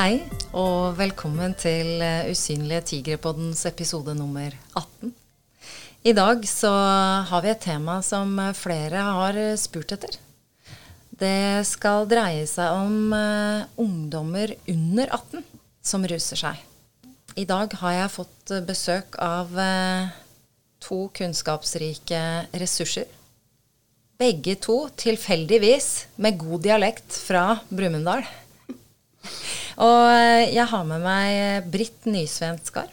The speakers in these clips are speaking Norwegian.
Hei, og velkommen til eh, Usynlige tigre-poddens episode nummer 18. I dag så har vi et tema som eh, flere har eh, spurt etter. Det skal dreie seg om uh, ungdommer under 18 som ruser seg. I dag har jeg fått besøk av to kunnskapsrike ressurser. Begge to tilfeldigvis med god dialekt fra Brumunddal. Og jeg har med meg Britt Nysvenskar.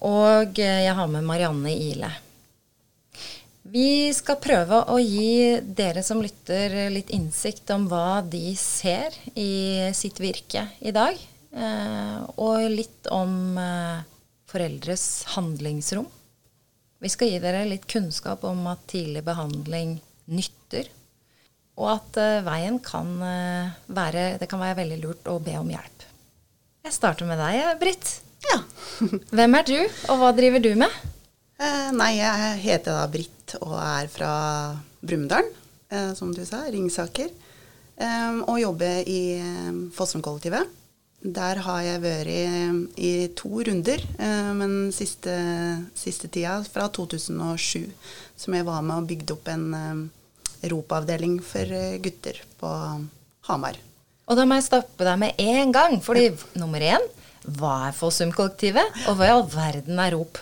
Og jeg har med Marianne Ile. Vi skal prøve å gi dere som lytter litt innsikt om hva de ser i sitt virke i dag. Eh, og litt om eh, foreldres handlingsrom. Vi skal gi dere litt kunnskap om at tidlig behandling nytter. Og at eh, veien kan være Det kan være veldig lurt å be om hjelp. Jeg starter med deg, Britt. Ja. Hvem er du, og hva driver du med? Eh, nei, jeg heter da Britt og er fra Brumunddal, eh, som du sa, Ringsaker. Eh, og jobber i eh, Fossumkollektivet. Der har jeg vært i, i to runder, eh, men siste, siste tida, fra 2007, som jeg var med og bygde opp en eh, ROP-avdeling for eh, gutter på Hamar. Og da må jeg stoppe deg med en gang, fordi nummer én, hva er Fossumkollektivet, og hva i all verden er ROP?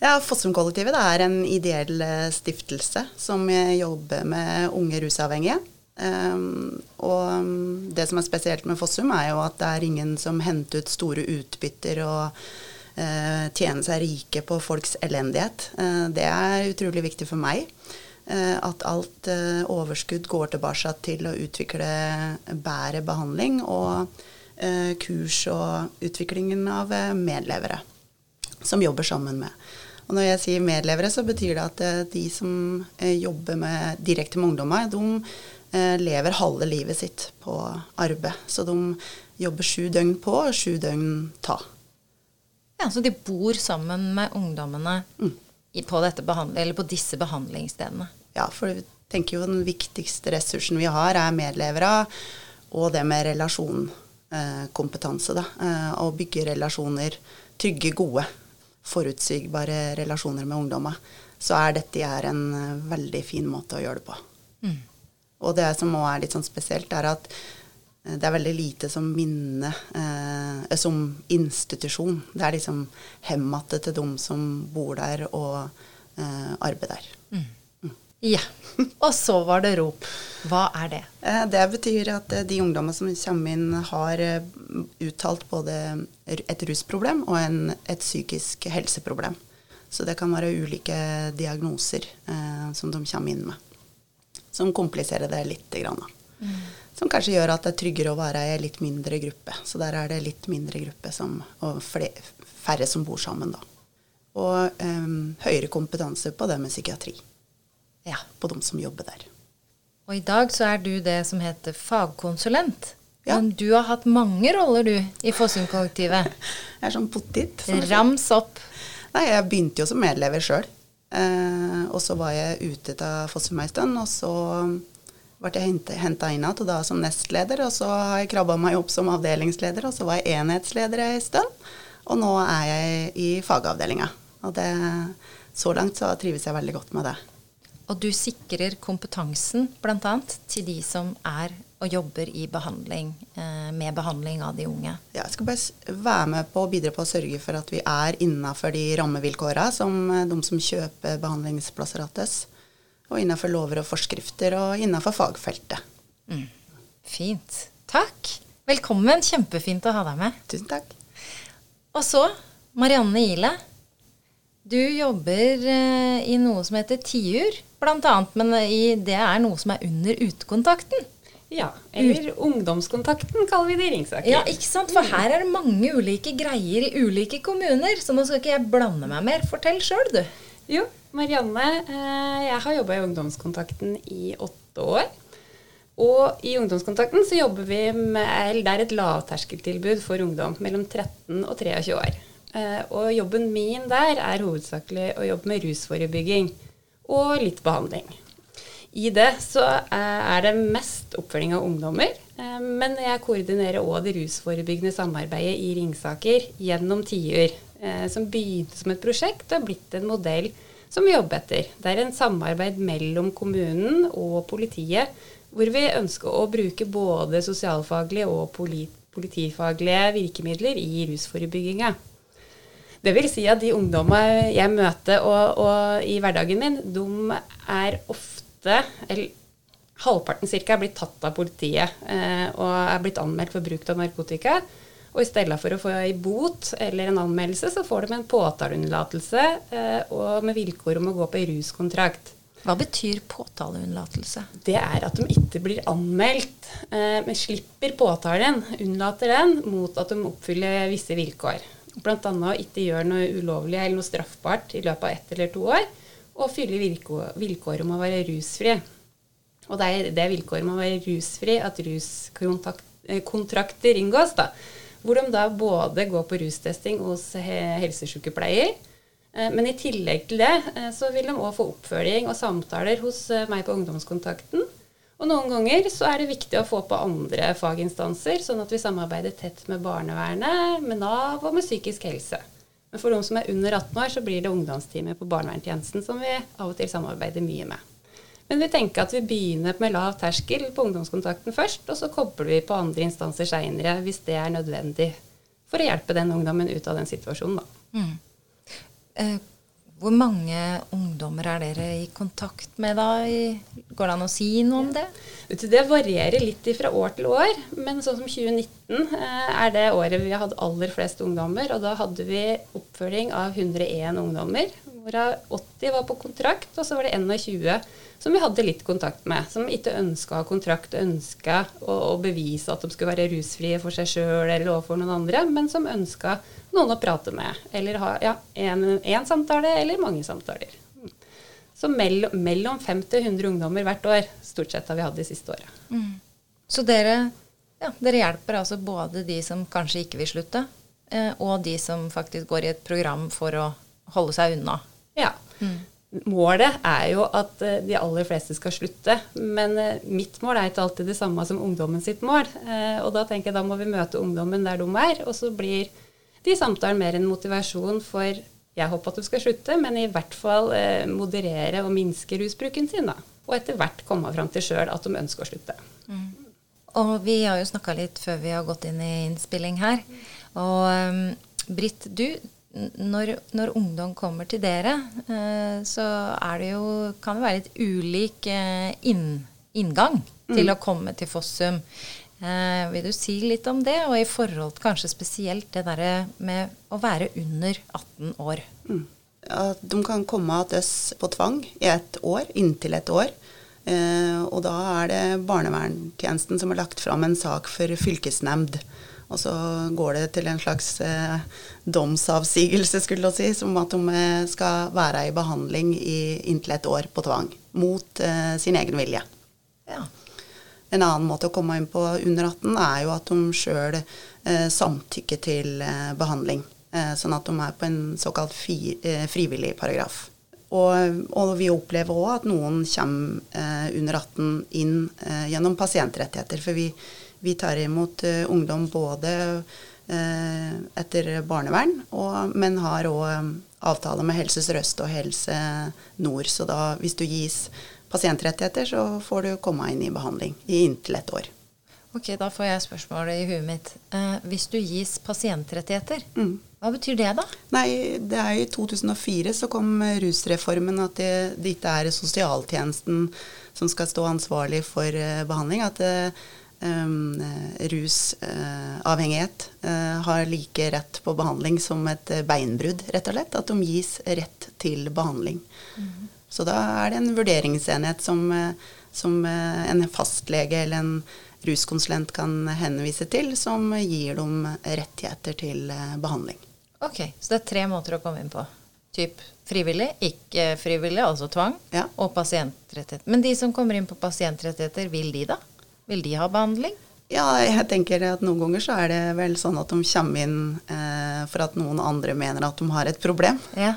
Ja, Fossumkollektivet er en ideell eh, stiftelse som jobber med unge rusavhengige. Um, og mm, det som er spesielt med Fossum, er jo at det er ingen som henter ut store utbytter og uh, tjener seg rike på folks elendighet. Uh, det er utrolig viktig for meg. Uh, at alt overskudd går tilbake til å utvikle bedre behandling og kurs og utviklingen av medlevere som jobber sammen med. Og når jeg sier medlevere, så betyr det at eh, de som eh, jobber med, direkte med ungdommer, de eh, lever halve livet sitt på arbeid. Så de jobber sju døgn på og sju døgn ta. Ja, Så de bor sammen med ungdommene mm. på, på, disse behandlingsstedene? Ja, for vi tenker jo den viktigste ressursen vi har, er medlevere og det med relasjonkompetanse. Da. Å bygge relasjoner, trygge, gode forutsigbare relasjoner med ungdommer, så er dette er en eh, veldig fin måte å gjøre det på. Mm. Og det som òg er litt sånn spesielt, er at eh, det er veldig lite som minner eh, som institusjon. Det er liksom hemmatet til dem som bor der og eh, arbeider der. Mm. Ja. Og så var det rop. Hva er det? Eh, det betyr at eh, de ungdommene som kommer inn, har eh, uttalt både et rusproblem og en, et psykisk helseproblem. Så det kan være ulike diagnoser eh, som de kommer inn med. Som kompliserer det litt. Grann, mm. Som kanskje gjør at det er tryggere å være i en litt mindre gruppe. Så der er det litt mindre gruppe som, og færre som bor sammen, da. Og eh, høyere kompetanse på det med psykiatri ja, på de som jobber der. Og i dag så er du det som heter fagkonsulent. Ja. Men du har hatt mange roller, du, i Fossum-kollektivet. Jeg er sånn pottit. Rams opp. Nei, jeg begynte jo som medlever sjøl. Eh, og så var jeg ute av Fossum ei stund, og så ble jeg henta inn igjen, da som nestleder. Og så har jeg krabba meg opp som avdelingsleder, og så var jeg enhetsleder ei stund. Og nå er jeg i fagavdelinga. Og det, så langt så trives jeg veldig godt med det. Og du sikrer kompetansen bl.a. til de som er og jobber i behandling, eh, med behandling av de unge. Ja, jeg skal bare være med på å bidra på å sørge for at vi er innafor de rammevilkårene som eh, de som kjøper behandlingsplasser hos. Og innafor lover og forskrifter og innafor fagfeltet. Mm. Fint. Takk. Velkommen. Kjempefint å ha deg med. Tusen takk. Og så Marianne Ile. Du jobber eh, i noe som heter TIUR, bl.a., men i, det er noe som er under utekontakten. Ja, eller Ut ungdomskontakten kaller vi det i Ringsaker. Ja, ikke sant? For her er det mange ulike greier i ulike kommuner, så nå skal ikke jeg blande meg mer. Fortell sjøl, du. Jo, Marianne, eh, jeg har jobba i ungdomskontakten i åtte år. Og i ungdomskontakten så jobber vi med eller Det er et lavterskeltilbud for ungdom mellom 13 og 23 år. Eh, og jobben min der er hovedsakelig å jobbe med rusforebygging og litt behandling. I det så eh, er det mest oppfølging av ungdommer. Eh, men jeg koordinerer òg det rusforebyggende samarbeidet i Ringsaker gjennom tiår. Eh, som begynte som et prosjekt og har blitt en modell som vi jobber etter. Det er en samarbeid mellom kommunen og politiet, hvor vi ønsker å bruke både sosialfaglige og politifaglige virkemidler i rusforebygginga. Det vil si at de ungdommene jeg møter og, og i hverdagen min, de er ofte, eller halvparten ca., er blitt tatt av politiet eh, og er blitt anmeldt for bruk av narkotika. Og i stedet for å få ei bot eller en anmeldelse, så får de en påtaleunnlatelse eh, og med vilkår om å gå på ei ruskontrakt. Hva betyr påtaleunnlatelse? Det er at de ikke blir anmeldt, eh, men slipper påtalen, unnlater den, mot at de oppfyller visse vilkår. Bl.a. å ikke gjøre noe ulovlig eller noe straffbart i løpet av ett eller to år, og fylle vilkår, vilkår om å være rusfri. Og det er det vilkåret om å være rusfri at ruskontrakter eh, inngås. da, Hvor de da både går på rustesting hos helsesykepleier, eh, men i tillegg til det eh, så vil de òg få oppfølging og samtaler hos meg på ungdomskontakten. Og noen ganger så er det viktig å få på andre faginstanser, sånn at vi samarbeider tett med barnevernet, med Nav og med psykisk helse. Men for de som er under 18 år, så blir det ungdomsteamet på barnevernstjenesten som vi av og til samarbeider mye med. Men vi tenker at vi begynner med lav terskel på ungdomskontakten først, og så kobler vi på andre instanser seinere hvis det er nødvendig for å hjelpe den ungdommen ut av den situasjonen. Mm. Hvor mange ungdommer er dere i kontakt med da? Går det an å si noe om det? Det varierer litt fra år til år, men sånn som 2019 eh, er det året vi har hatt aller flest ungdommer. Og da hadde vi oppfølging av 101 ungdommer, hvorav 80 var på kontrakt, og så var det 21 som vi hadde litt kontakt med. Som ikke ønska å ha kontrakt, ønska å, å, bevise at de skulle være rusfrie for seg sjøl eller overfor noen andre, men som ønska noen å prate med. Eller ha ja, én samtale eller mange samtaler. Så mellom, mellom 50 100 ungdommer hvert år stort sett har vi hatt de siste åra. Mm. Så dere, ja, dere, hjelper altså både de som kanskje ikke vil slutte, eh, og de som faktisk går i et program for å holde seg unna? Ja. Mm. Målet er jo at eh, de aller fleste skal slutte, men eh, mitt mål er ikke alltid det samme som ungdommen sitt mål. Eh, og da tenker jeg da må vi møte ungdommen der de er, og så blir de samtalene mer en motivasjon for jeg håper at du skal slutte, men i hvert fall moderere og minske rusbruken sin. da. Og etter hvert komme fram til sjøl at de ønsker å slutte. Mm. Og vi har jo snakka litt før vi har gått inn i innspilling her. Og um, Britt, du når, når, ungdom kommer til dere, eh, så det jo, kan det være litt ulik eh, inn, inngang mm. til å komme til Fossum. Eh, vil du si litt om det, og i forhold til kanskje spesielt det derre med å være under 18 år? Mm. Ja, de kan komme til oss på tvang i et år, inntil et år. Og da er det barnevernstjenesten som har lagt fram en sak for fylkesnemnd. Og så går det til en slags eh, domsavsigelse, skulle jeg si, som at de eh, skal være i behandling i inntil et år på tvang. Mot eh, sin egen vilje. Ja. En annen måte å komme inn på under 18 er jo at de sjøl eh, samtykker til eh, behandling. Eh, sånn at de er på en såkalt fi, frivillig paragraf. Og, og, vi opplever òg at noen kommer under 18 inn gjennom pasientrettigheter. For vi, vi tar imot uh, ungdom både uh, etter barnevern, og, men har òg um, avtale med Helse Sør-Øst og Helse Nord. Så da, hvis du gis pasientrettigheter, så får du komme inn i behandling i inntil et år. Ok, Da får jeg spørsmålet i huet mitt. Eh, hvis du gis pasientrettigheter, mm. hva betyr det da? Nei, det er I 2004 så kom rusreformen at det, det ikke er sosialtjenesten som skal stå ansvarlig for behandling. At det, rusavhengighet uh, har like rett på behandling som et beinbrudd, rett og slett. At de gis rett til behandling. Mm. Så da er det en vurderingsenhet som, som en fastlege eller en ruskonsulent kan henvise til, som gir dem rettigheter til behandling. Ok, Så det er tre måter å komme inn på. Typ frivillig, ikke frivillig, altså tvang, ja. og pasientrettigheter. Men de som kommer inn på pasientrettigheter, vil de da? Vil de ha behandling? Ja, jeg tenker at noen ganger så er det vel sånn at de kommer inn eh, for at noen andre mener at de har et problem. Ja.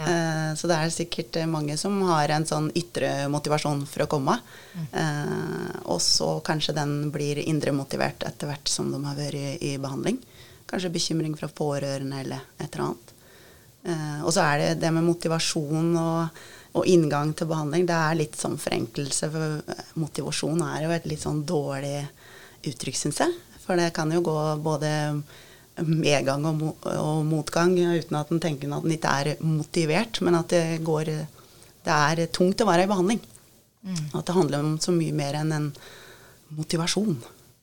Ja. Eh, så det er sikkert eh, mange som har en sånn ytre motivasjon for å komme. Mm. Eh, og så kanskje den blir indre motivert etter hvert som de har vært i, i behandling. Kanskje bekymring fra pårørende eller et eller annet. Eh, og så er det det med motivasjon og, og inngang til behandling. Det er litt sånn forenkelse. For eh, motivasjon er jo et litt sånn dårlig uttrykk, syns jeg. For det kan jo gå både medgang og, mo og motgang uten at en tenker at en ikke er motivert, men at det går Det er tungt å være i behandling. At det handler om så mye mer enn en motivasjon.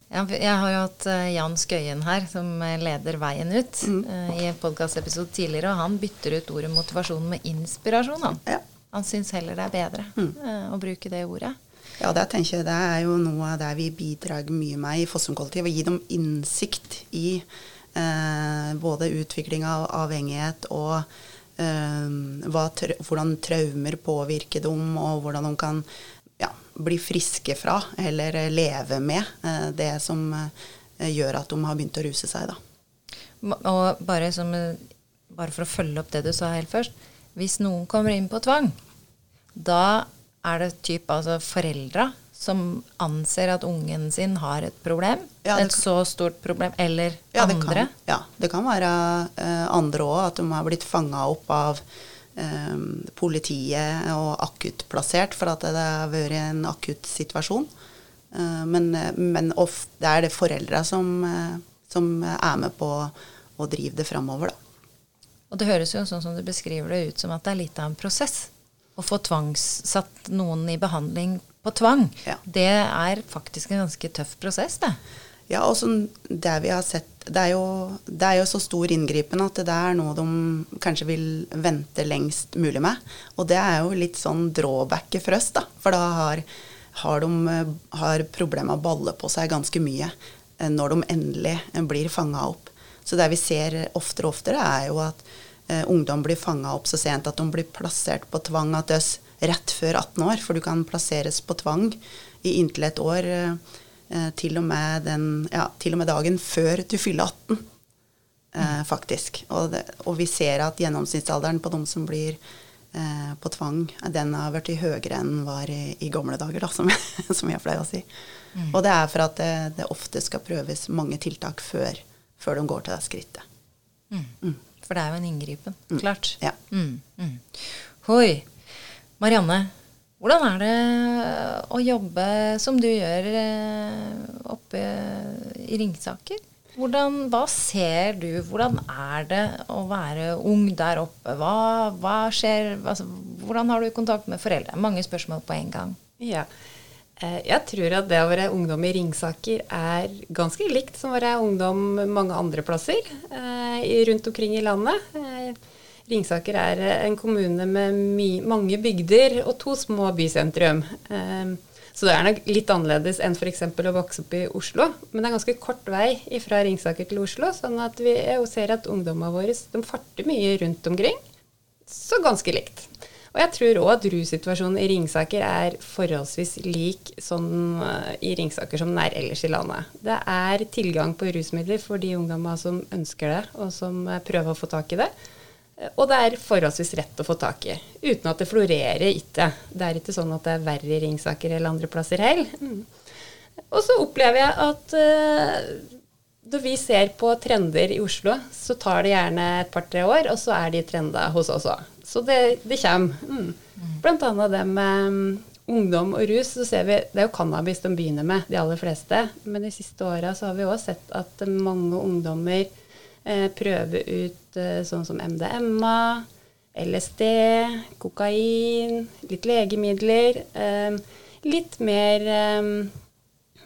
Ja, jeg har jo hatt eh, Jan Skøyen her, som eh, leder Veien ut, mm. i en podkastepisode tidligere, og han bytter ut ordet motivasjon med inspirasjon. Han, Ja. Han syns heller det er bedre eh, å bruke det ordet. Ja, det tenker jeg det er jo noe av det vi bidrar mye med i Fossum-kollektivet. Å gi dem innsikt i eh, både utvikling av avhengighet og eh, hva, hvordan traumer påvirker dem, og hvordan de kan ja, bli friske fra, eller leve med, eh, det som eh, gjør at de har begynt å ruse seg. Da. Og bare, som, eh, bare for å følge opp det du sa helt først. Hvis noen kommer inn på tvang, da er det typ altså foreldra som anser at ungen sin har et problem. Ja, et kan- så stort problem. Eller Ja, det andre. Kan, ja, det kan være uh, andre òg, at de har blitt fanga opp av um, politiet og akuttplassert for at det har vært en akutt situasjon. Uh, men men ofte det er det foreldra som, uh, som er med på å drive det framover, da. Og det høres jo sånn som du beskriver det ut som at det er litt av en prosess. Å få tvangssatt noen i behandling på tvang, Ja. det er faktisk en ganske tøff prosess, det. Ja, og sånn, det vi har sett det er, jo, det er jo så stor inngripen at det er noe de kanskje vil vente lengst mulig med. Og det er jo litt sånn drawbacket for oss, da. For da har, har, de, har problemer balle på seg ganske mye eh, når de endelig eh, blir fanga opp. Så det vi ser oftere og oftere, er jo at eh, ungdom blir fanga opp så sent at de blir plassert på tvang at døs rett før 18 år. For du kan plasseres på tvang i inntil et år. eh, eh, til, og med den, ja, til og med dagen før du fyller 18, eh, faktisk. Og, det, og vi ser at gjennomsnittsalderen på de som blir eh, på tvang, den har vært høyere enn var i, i gamle dager, da, som, som jeg pleier å si. Og det er for at det, det ofte skal prøves mange tiltak før, før de går til det skrittet. For det er jo en inngripen. Klart. Ja. Mm, mm. Hoi. Marianne, hvordan er det å jobbe som du gjør eh, oppe i Ringsaker? Hvordan, hva ser du? Hvordan er det å være ung der oppe? Hva, hva skjer? Altså, hvordan har du kontakt med foreldre? Mange spørsmål på en gang. Ja. Eh, Jeg tror at det å være ungdom i Ringsaker er ganske likt som å være ungdom mange andre plasser eh, rundt omkring i landet. Eh, Ringsaker er en kommune med mange bygder og to små bysentrum. Så det er nok litt annerledes enn f.eks. å vokse opp i Oslo. Men det er ganske kort vei fra Ringsaker til Oslo, sånn at vi ser at ungdommene våre farter mye rundt omkring. Så ganske likt. Og jeg tror òg at russituasjonen i Ringsaker er forholdsvis lik sånn eh, i Ringsaker som den er ellers i landet. Det er tilgang på rusmidler for de ungdommene som ønsker det, og som eh, prøver å få tak i det. Og det er forholdsvis rett å få tak i, uten at det florerer ikke. Det er ikke sånn at det er verre i Ringsaker eller andre plasser heller. Mm. Og så opplever jeg at uh, når vi ser på trender i Oslo, så tar det gjerne et par-tre år, og så er de trenda hos oss òg. Så det, det kommer. Mm. Blant annet det med mm, ungdom og rus, så ser vi Det er jo cannabis de begynner med, de aller fleste. Men de siste åra har vi òg sett at mange ungdommer eh, prøver ut eh, sånn som MDMA, LSD, kokain, litt legemidler. Eh, litt mer eh,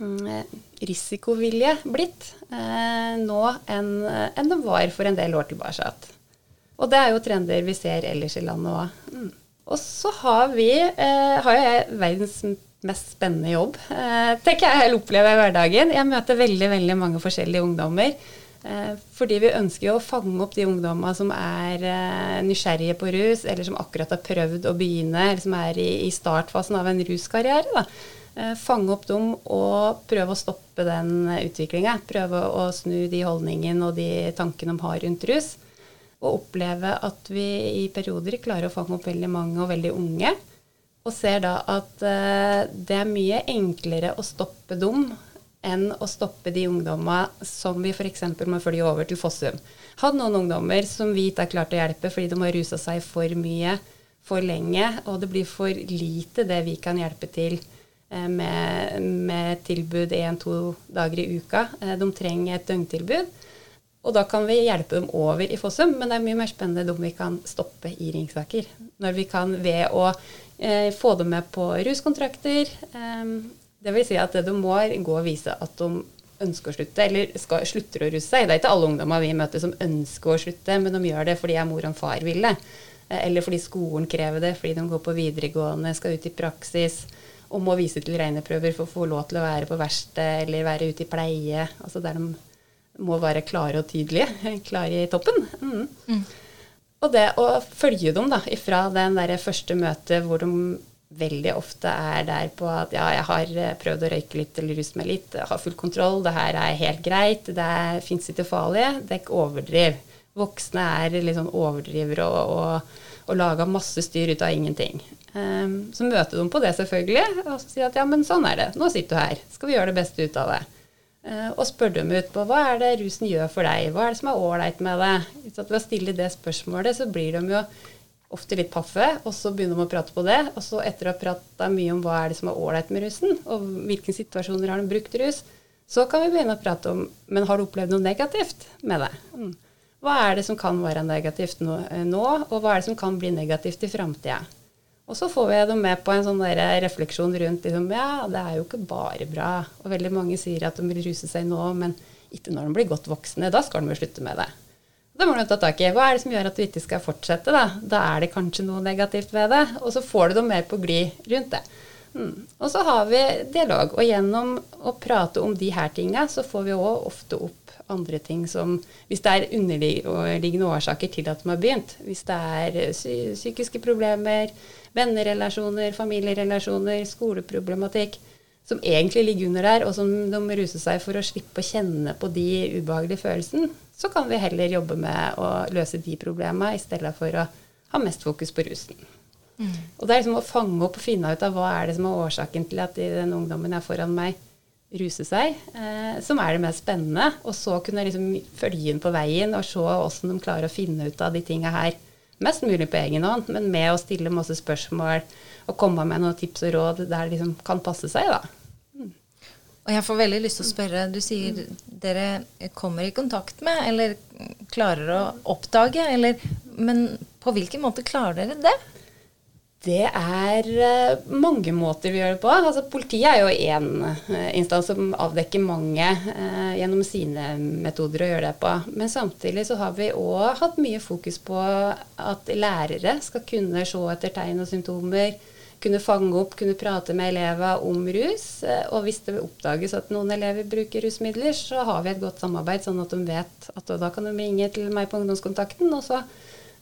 mm, eh, risikovilje blitt eh, nå enn en det var for en del år tilbake. Og det er jo trender vi ser ellers i landet òg. Og så har vi, eh, har jeg verdens mest spennende jobb, eh, tenker jeg jeg opplever i hverdagen. Jeg møter veldig, veldig mange forskjellige ungdommer. Eh, fordi vi ønsker jo å fange opp de ungdommene som er eh, nysgjerrige på rus, eller som akkurat har prøvd å begynne, eller som er i, i startfasen av en ruskarriere. Eh, fange opp dem og prøve å stoppe den utviklinga. Prøve å snu de holdningene og de tankene de har rundt rus. Og oppleve at vi i perioder klarer å fange opp veldig mange og veldig unge. Og ser da at eh, det er mye enklere å stoppe dem enn å stoppe de ungdommene som vi f.eks. må følge over til Fossum. Hadde noen ungdommer som vi ikke har klart å hjelpe fordi de har rusa seg for mye for lenge, og det blir for lite det vi kan hjelpe til eh, med, med tilbud én-to dager i uka. Eh, de trenger et døgntilbud. Og da kan vi hjelpe dem over i Fossum, men det er mye mer spennende om vi kan stoppe i Ringsaker. Når vi kan ved å eh, få dem med på ruskontrakter. Eh, vil si at de må gå og vise at de ønsker å slutte, eller skal, slutter å ruse seg. Det er ikke alle ungdommer vi møter som ønsker å slutte, men de gjør det fordi mor og far vil det. Eh, eller fordi skolen krever det, fordi de går på videregående, skal ut i praksis og må vise til regneprøver for å få lov til å være på verksted eller være ute i pleie. altså der de må være klare og tydelige. Klare i toppen. Mm. Mm. Og det å følge dem da, ifra den der første møtet hvor de veldig ofte er der på at ja, jeg har eh, prøvd å røyke litt eller ruse meg litt, jeg har full kontroll, det her er helt greit, det fins ikke farlige, det er ikke overdriv. Voksne er liksom overdriver overdrivere og, og, og lager masse styr ut av ingenting. Um, så møter de på det, selvfølgelig, og så sier at ja, men sånn er det, nå sitter du her, skal vi gjøre det beste ut av det. Eh, og spør dem ut på hva er det rusen gjør for deg, hva er det som er ålreit med det. Så ved å stille det spørsmålet, så blir de jo ofte litt paffe, og så begynner de å prate på det. Og så etter å ha prata mye om hva er det som er ålreit med rusen, og hvilke situasjoner har de brukt rus, så kan vi begynne å prate om men har du opplevd noe negativt med det. Mm. Hva er det som kan være negativt eh, nå og hva er det som kan bli negativt i framtida? Og så får vi dem med på en sånn refleksjon rundt liksom, ja, det er jo ikke bare bra. Og veldig mange sier at de vil ruse seg nå, men ikke når de blir godt voksne. Da skal de jo slutte med det. Da må du ta tak i. Hva er det som gjør at du ikke skal fortsette? Da Da er det kanskje noe negativt ved det. Og så får du dem mer på glid rundt det. Mm. Og så har vi dialog. Og gjennom å prate om de her tinga, så får vi òg ofte opp andre ting som Hvis det er underliggende årsaker til at de har begynt, hvis det er psykiske problemer, vennerelasjoner, familierelasjoner, skoleproblematikk, som egentlig ligger under der, og som de ruser seg for å slippe å kjenne på de ubehagelige følelsene, så kan vi heller jobbe med å løse de problemene i stedet for å ha mest fokus på rusen. Mm. Og det er liksom å fange opp og finne ut av hva er det som er årsaken til at den ungdommen er foran meg, ruse seg, eh, som er det mest spennende. Og så kunne liksom følge inn på veien og se hvordan de klarer å finne ut av de tinga her mest mulig på egen hånd, men med å stille masse spørsmål og komme med noen tips og råd der det liksom kan passe seg, da. Mm. Og jeg får veldig lyst til å spørre, du sier dere kommer i kontakt med, eller klarer å oppdage, eller Men på hvilken måte klarer dere det? Det er eh, mange måter vi gjør det på. Altså, politiet er jo én eh, instans som avdekker mange eh, gjennom sine metoder å gjøre det på. Men samtidig så har vi òg hatt mye fokus på at lærere skal kunne se etter tegn og symptomer. Kunne fange opp, kunne prate med elever om rus. Eh, og hvis det oppdages at noen elever bruker rusmidler, så har vi et godt samarbeid, sånn at de vet at da kan de ringe til meg på ungdomskontakten. og så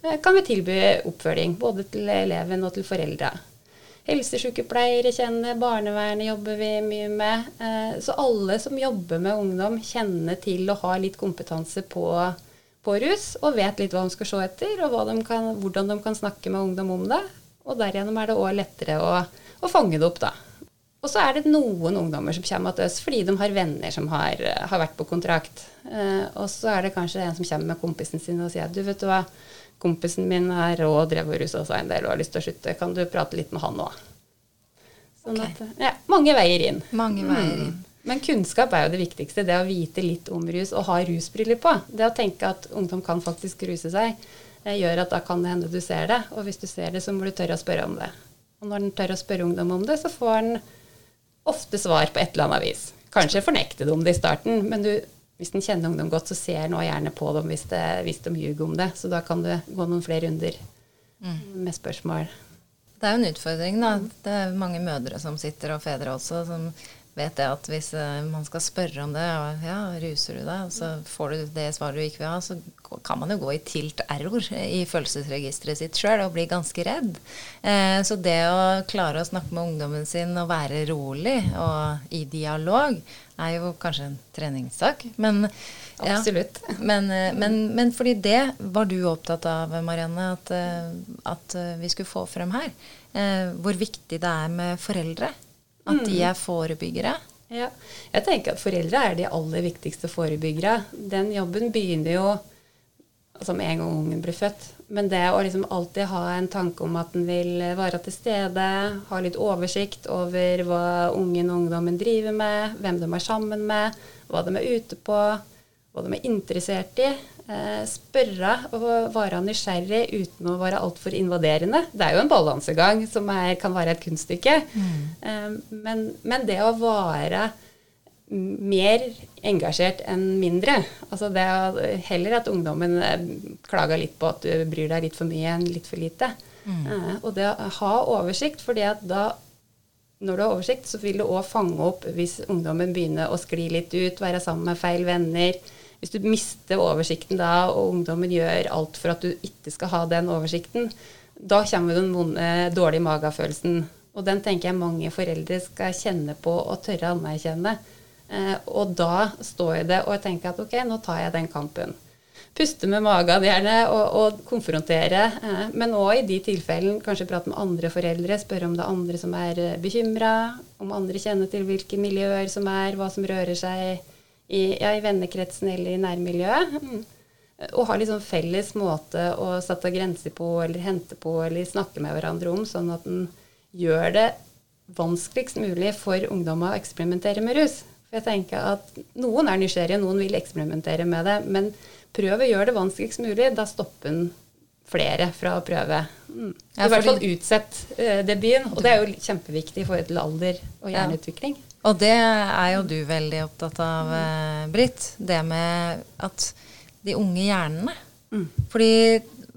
kan vi tilby oppfølging både til eleven og til foreldre. Helsesykepleiere kjenner, barnevernet jobber vi mye med. Eh, så alle som jobber med ungdom, kjenner til og har litt kompetanse på, på rus, og vet litt hva de skal se etter, og de kan, hvordan de kan snakke med ungdom om det. Og derigjennom er det òg lettere å, å, fange det opp, da. Og så er det noen ungdommer som kommer til oss fordi de har venner som har, har vært på kontrakt. Eh, og så er det kanskje en som kommer med kompisen sin og sier du vet du hva, kompisen min er og drev og rusa seg en del og har lyst til å slutte. Kan du prate litt med han òg? Sånn okay. at, ja, mange veier inn. Mange veier inn. Mm. Men kunnskap er jo det viktigste. Det å vite litt om rus og ha rusbriller på. Det å tenke at ungdom kan faktisk ruse seg, eh, gjør at da kan det hende du ser det. Og hvis du ser det, så må du tørre å spørre om det. Og når en tør å spørre ungdom om det, så får en ofte svar på et eller annet vis. Kanskje fornekte de det i starten, men du hvis en kjenner ungdom godt, så ser en gjerne på dem hvis, det, hvis de ljuger om det. Så da kan det gå noen flere runder mm. med spørsmål. Det er jo en utfordring, da. Det er mange mødre som sitter, og fedre også, som vet jeg at hvis eh, man skal spørre om det, ja, ruser du deg, og så får du det svaret du ikke vil ha, så kan man jo gå i tilt error i følelsesregisteret sitt sjøl og bli ganske redd. Eh, så det å klare å snakke med ungdommen sin og være rolig og i dialog, er jo kanskje en treningssak. Men Absolutt. Ja. Men, eh, men, men, fordi det var du opptatt av, Marianne, at, at vi skulle få frem her. Hvor viktig det er med foreldre. At mm. de er forebyggere. Ja. Jeg tenker at foreldre er de aller viktigste forebyggere. Den jobben begynner jo som en gang ungen blir født. Men det å liksom alltid ha en tanke om at en vil være til stede, ha litt oversikt over hva ungen og ungdommen driver med, hvem de er sammen med, hva de er ute på, hva de er interessert i. Eh, spørre og være nysgjerrig uten å være altfor invaderende. Det er jo en balansegang som er, kan være et kunststykke. Mm. Eh, men, men det å være mer engasjert enn mindre. Altså det er heller at ungdommen eh, klager litt på at du bryr deg litt for mye enn litt for lite. Mm. Og det å ha oversikt, fordi at da når du har oversikt, så vil du òg fange opp hvis ungdommen begynner å skli litt ut, være sammen med feil venner. Hvis du mister oversikten da, og ungdommen gjør alt for at du ikke skal ha den oversikten, da kommer den vonde, dårlige magefølelsen. Og den tenker jeg mange foreldre skal kjenne på og tørre å anerkjenne. Eh, og da står jeg det og tenker at ok, nå tar jeg den kampen. Puste med magen gjerne og, og konfrontere. Eh, men òg i de tilfellene kanskje prate med andre foreldre, spørre om det er andre som er eh, bekymra, om andre kjenner til hvilke miljøer som er, hva som rører seg i, ja, i vennekretsen eller i nærmiljøet. Mm. Og har liksom felles måte å sette grenser på eller hente på eller snakke med hverandre om, sånn at en gjør det vanskeligst mulig for ungdommer å eksperimentere med rus. For jeg tenker at Noen er nysgjerrige, noen vil eksperimentere med det. Men prøv å gjøre det vanskeligst mulig. Da stopper en flere fra å prøve. Mm. Ja, I hvert fall utsett uh, debuten. Og det er jo kjempeviktig for et alder og hjerneutvikling. Ja. Og det er jo du veldig opptatt av, uh, Britt. Det med at de unge hjernene. Mm. Fordi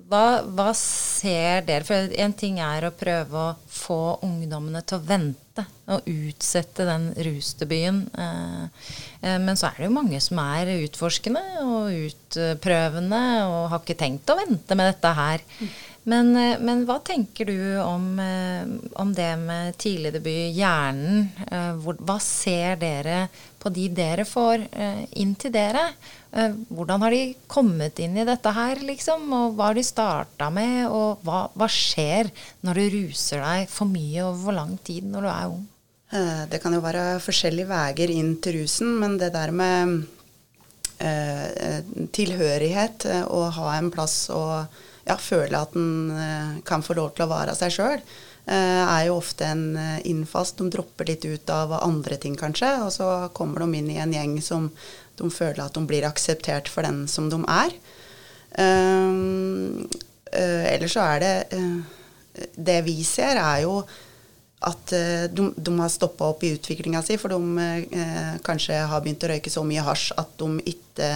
hva, hva, ser dere? For en ting er å prøve å få ungdommene til å vente og utsette den rusdebuten. Eh, eh, men så er det jo mange som er utforskende og utprøvende og har ikke tenkt å vente med dette her. Men, eh, men hva tenker du om, om det med tidligdebut, hjernen? hva ser dere på de dere får inn til dere? Eh, hvordan har de kommet inn i dette her, liksom? Og hva har de starta med? Og hva, hva, skjer når du ruser deg for mye over for lang tid når du er ung? Eh, det kan jo være forskjellige veier inn til rusen, men det der med eh, tilhørighet, og ha en plass og ja, føle at en kan få lov til å være seg sjøl, er jo ofte en innfast. De dropper litt ut av andre ting, kanskje, og så kommer de inn i en gjeng som de føler at de blir akseptert for den som de er. Uh, ellers så er det Det vi ser, er jo at de, de, har stoppa opp i utviklinga si, for de kanskje har begynt å røyke så mye hasj at de ikke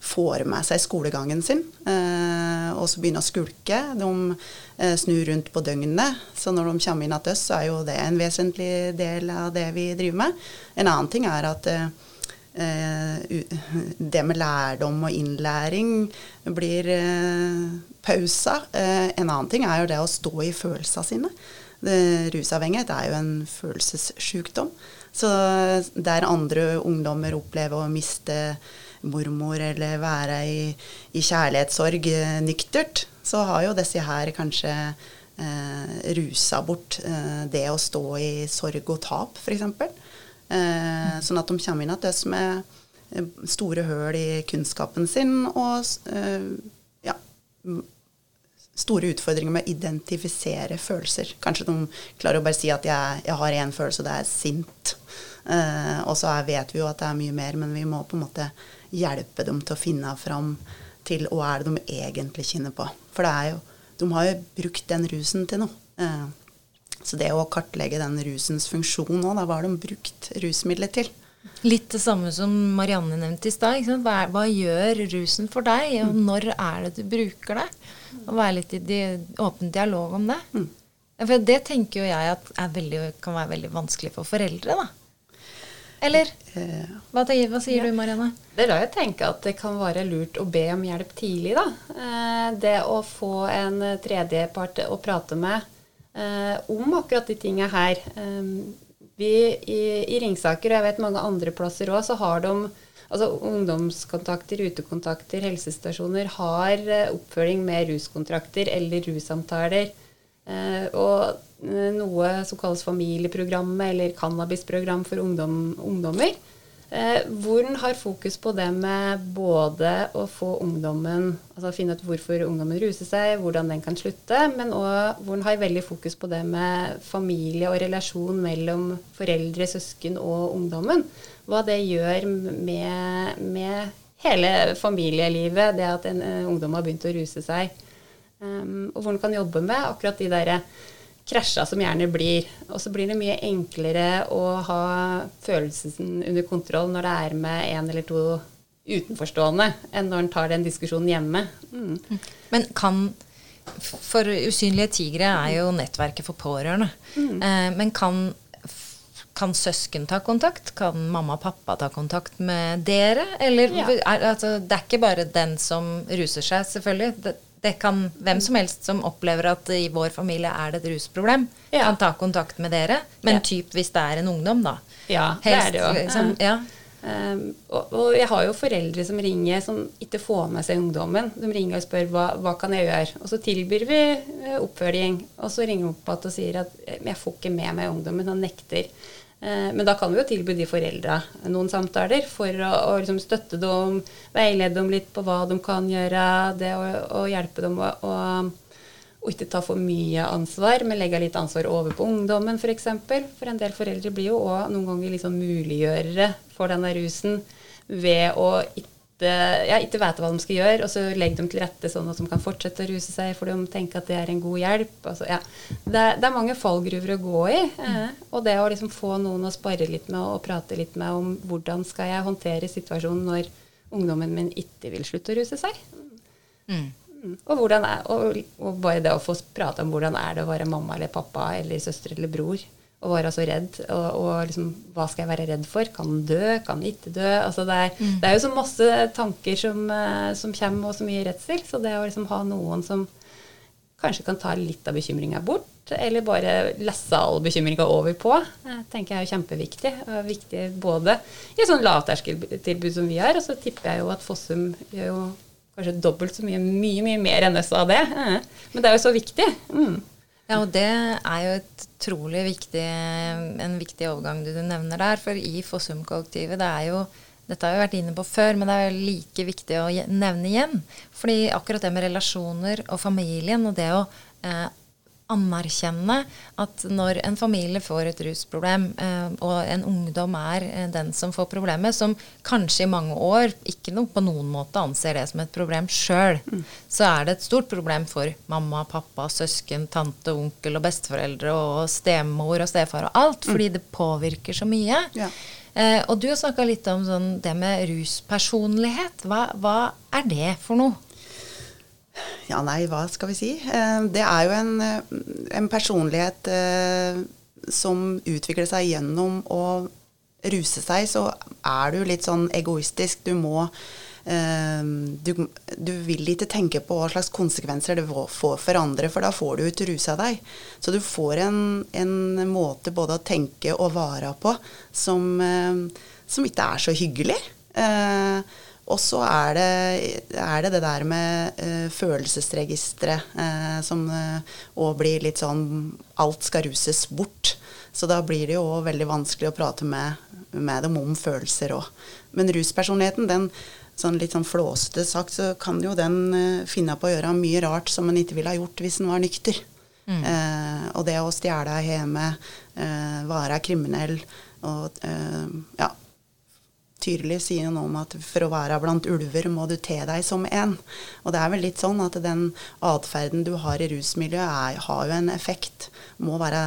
får med seg skolegangen sin, og så begynner å skulke. De snur rundt på døgnet. Så når de kommer inn til oss, så er jo det en vesentlig del av det vi driver med. En annen ting er at Eh, det med lærdom og innlæring blir eh, pausa. Eh, en annen ting er jo det å stå i følelsene sine. Rusavhengighet er jo en følelsessykdom. Så der andre ungdommer opplever å miste mormor eller være i, i kjærlighetssorg nyktert, så har jo disse her kanskje eh, rusa bort eh, det å stå i sorg og tap, f.eks. Eh, sånn at de kommer inn igjen med eh, store høl i kunnskapen sin og eh, ja, store utfordringer med å identifisere følelser. Kanskje de klarer å bare si at jeg, jeg har én følelse, og det er sint. Eh, og så vet vi jo at det er mye mer, men vi må på en måte hjelpe dem til å finne fram til hva er det de egentlig kjenner på. For det er jo, de har jo brukt den rusen til noe. Eh, så det å kartlegge den rusens funksjon òg, hva har de brukt rusmidler til? Litt det samme som Marianne nevnte i stad. Hva, hva, gjør rusen for deg, og mm. når er det du bruker det? Og være litt i di åpen dialog om det. Mm. For det tenker jo jeg at veldig, kan være veldig vanskelig for foreldre, da. Eller? hva, hva, hva sier ja. du, Marianne? Det er da jeg tenker at det kan være lurt å be om hjelp tidlig, da. Eh, det å få en tredjepart å prate med eh, om akkurat de tinga her. Vi i, i, Ringsaker, og jeg vet mange andre plasser òg, så har de Altså Ungdomskontakter, utekontakter, helsestasjoner har eh, oppfølging med ruskontrakter eller russamtaler. Eh, og eh, noe som kalles familieprogrammet eller cannabisprogram for ungdom, ungdommer. Eh, hvor den har fokus på det med både å få ungdommen Altså finne ut hvorfor ungdommen ruser seg, hvordan den kan slutte, men òg hvor den har veldig fokus på det med familie og relasjon mellom foreldre, søsken og ungdommen. Hva det gjør med, med hele familielivet, det at en uh, ungdom har begynt å ruse seg. Um, og hvor en kan jobbe med akkurat de derre krasja som gjerne blir. Og så blir det mye enklere å ha følelsen under kontroll når det er med en eller to utenforstående, enn når en tar den diskusjonen hjemme. Mm. Men kan For usynlige tigre er jo nettverket for pårørende. Mm. Eh, men kan, kan søsken ta kontakt? Kan mamma og pappa ta kontakt med dere? Eller ja. er, altså, det er ikke bare den som ruser seg, selvfølgelig. Det, det kan hvem som helst som opplever at i vår familie er det et rusproblem, ja. kan ta kontakt med dere. Men ja. typ hvis det er en ungdom, da. Ja, helst, det er det jo. Liksom, ja. Um, og, og, jeg har jo foreldre som ringer som ikke får med seg ungdommen. De ringer og spør hva, hva kan jeg gjøre. Og så tilbyr vi uh, oppfølging. Og så ringer de opp igjen og sier at jeg får ikke med meg ungdommen, han nekter. Eh, men da kan vi jo tilby de foreldra noen samtaler for å, å liksom støtte dem, veilede dem litt på hva de kan gjøre, det å, å hjelpe dem å, å ikke ta for mye ansvar, men legge litt ansvar over på ungdommen f.eks. For, eksempel. for en del foreldre blir jo òg noen ganger liksom muliggjørere for denne rusen ved å ikke ja, ikke vet hva de skal gjøre, og så legger de til rette sånn at de kan fortsette å ruse seg, for de tenker at det er en god hjelp. Altså, ja. det, det, er mange fallgruver å gå i. Eh, og det å liksom få noen å spare litt med og prate litt med om hvordan skal jeg håndtere situasjonen når ungdommen min ikke vil slutte å ruse seg. Mm. Og, er, og, og, bare det å få prate om hvordan er det å være mamma eller pappa eller søster eller bror å være så redd. Og, og liksom, hva skal jeg være redd for? Kan den dø? Kan den ikke dø? Altså, det, er, mm. det, er, jo så masse tanker som, eh, som, kommer, og så mye redsel. Så det å liksom ha noen som kanskje kan ta litt av bekymringa bort, eller bare lesse all bekymringa over på, eh, tenker jeg er kjempeviktig. Og viktig både i et sånn lavterskeltilbud som vi har, og så tipper jeg jo at Fossum gjør jo kanskje dobbelt så mye, mye, mye mer enn oss av det. Eh, men det er jo så viktig. Mm. Ja, og det er jo et trolig viktig, en viktig overgang du nevner der. For i Fossum-kollektivet, det er jo dette har vi vært inne på før, men det er like viktig å nevne igjen. Fordi akkurat det med relasjoner og familien og det å eh, anerkjenne at når en familie får et rusproblem, eh, og en ungdom er eh, den som får problemet, som kanskje i mange år ikke no, på noen måte anser det som et problem sjøl, mm. så er det et stort problem for mamma, pappa, søsken, tante, onkel og besteforeldre og stemor og stefar og alt, mm. fordi det påvirker så mye. Ja. Eh, og du har snakka litt om sånn, det med ruspersonlighet. Hva, hva er det for noe? Ja, nei, hva skal vi si? Eh, det er jo en, eh, en personlighet eh, som utvikler seg gjennom å ruse seg, så er du litt sånn egoistisk. Du må du, du, vil ikke tenke på hva slags konsekvenser det får for andre, for da får du ikke rusa deg. Så du får en, en, måte både å tenke og vare på som, som ikke er så hyggelig. Og så er det, er det, det der med uh, følelsesregisteret uh, som òg uh, blir litt sånn Alt skal ruses bort. Så da blir det jo òg veldig vanskelig å prate med, med dem om følelser òg. Men ruspersonligheten, den sånn litt sånn flåsete sagt, så kan jo den finne på å gjøre mye rart som en ikke ville ha gjort hvis en var nykter. Mm. og det å stjele hjemme, være kriminell og ja, tydelig sier noe om at for å være blant ulver må du te deg som en. Og det er vel litt sånn at den atferden du har i rusmiljøet, er, har jo en effekt. Må være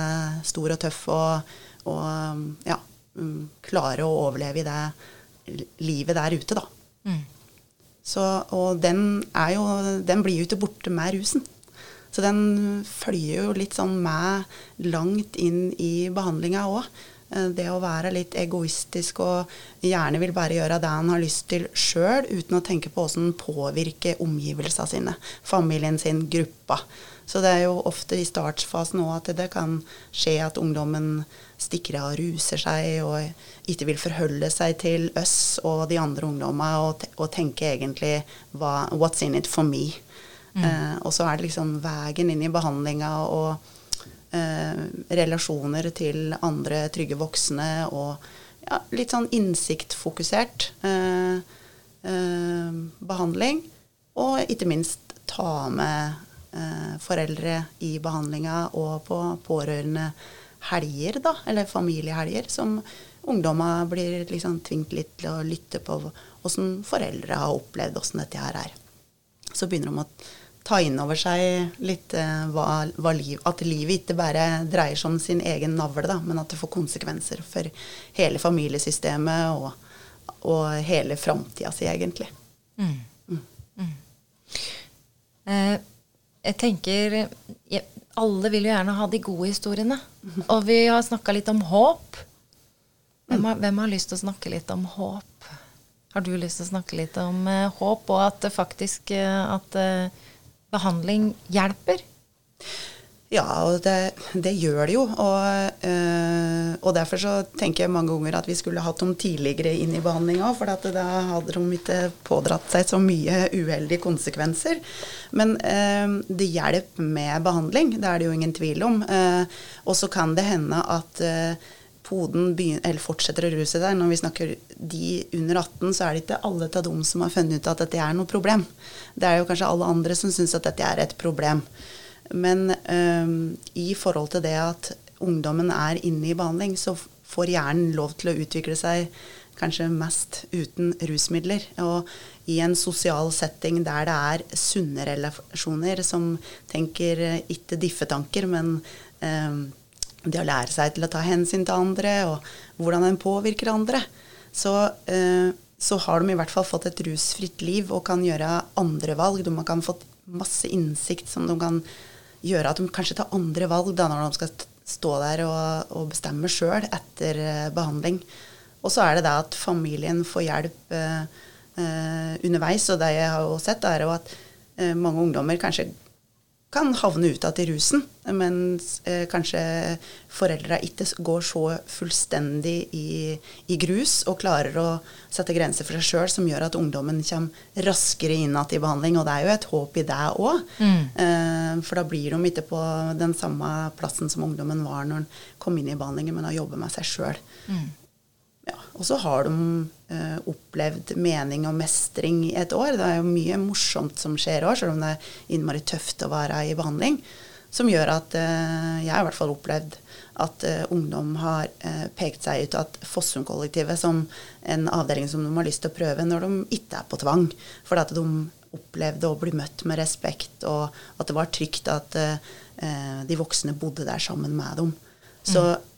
stor og tøff og, og ja, mm, klare å overleve i det livet der ute, da. Mm. Så, og den, er jo, den blir jo ikke borte med rusen. Så den følger jo litt sånn med langt inn i behandlinga òg. Eh, det å være litt egoistisk og gjerne vil bare gjøre det han har lyst til sjøl, uten å tenke på åssen påvirke omgivelsene sine, familien sin, gruppa. Så det er jo ofte i startfasen òg at det kan skje at ungdommen stikker av og ruser seg og ikke vil forholde seg til oss og de andre ungdommene og, og tenke egentlig hva, What's in it for me? Mm. Eh, og så er det liksom veien inn i behandlinga og relasjoner til andre trygge voksne og ja, litt sånn innsiktfokusert eh, eh behandling. Og ikke minst ta med eh, foreldre i behandlinga og på pårørende helger, da, eller familiehelger, som ungdommer blir liksom tvunget litt til å lytte på åssen foreldre har opplevd åssen dette her er. Så begynner de å ta inn over seg litt eh, hva, hva liv, at livet ikke bare dreier seg om sin egen navle, da, men at det får konsekvenser for hele familiesystemet og, og hele framtida si, egentlig. Mm. Mm. Mm. Eh, jeg tenker jeg, Alle vil jo gjerne ha de gode historiene. Og vi har snakka litt om håp. Hvem har, hvem har, lyst til å snakke litt om håp? Har du lyst til å snakke litt om uh, håp, og at det faktisk at uh, behandling hjelper? Ja, og det, det, gjør det jo. Og, øh, og, derfor så tenker jeg mange ganger at vi skulle hatt dem tidligere inn i behandlinga, for da hadde de ikke pådratt seg så mye uheldige konsekvenser. Men øh, det hjelper med behandling, det er det jo ingen tvil om. Uh, og så kan det hende at uh, poden begynner, fortsetter å ruse seg. Når vi snakker de under 18, så er det ikke alle av dem som har funnet ut at dette er noe problem. Det er jo kanskje alle andre som syns at dette er et problem. Men um, i forhold til det at ungdommen er inne i behandling, så får hjernen lov til å utvikle seg kanskje mest uten rusmidler. Og i en sosial setting der det er sunne relasjoner som tenker eh, ikke diffetanker, men um, det å lære seg til å ta hensyn til andre, og hvordan en påvirker andre, så, uh, så har de i hvert fall fått et rusfritt liv og kan gjøre andre valg. De kan fått masse innsikt som de kan gjøre at de kanskje tar andre valg da når de skal stå der og, og bestemme sjøl etter uh, behandling. Og så er det det at familien får hjelp uh, uh, underveis. Og det jeg har jo sett, er jo at mange ungdommer kanskje kan havne ut av i rusen, mens eh, kanskje foreldra ikke går så fullstendig i, i, grus og klarer å sette grenser for seg sjøl, som gjør at ungdommen kommer raskere inn igjen i behandling. Og det er jo et håp i det òg, mm. eh, for da blir de ikke på den samme plassen som ungdommen var når de kom inn i behandlingen, men har jobber med seg sjøl. Mm. Ja, og så har de eh, opplevd mening og mestring i et år. Det er jo mye morsomt som skjer òg, selv om det er innmari tøft å være i behandling. Som gjør at eh, jeg har i hvert fall opplevd at eh, ungdom har eh, pekt seg ut at Fossum-kollektivet som en avdeling som de har lyst til å prøve når de ikke er på tvang. For at de opplevde å bli møtt med respekt, og at det var trygt at eh, de voksne bodde der sammen med dem. Så mm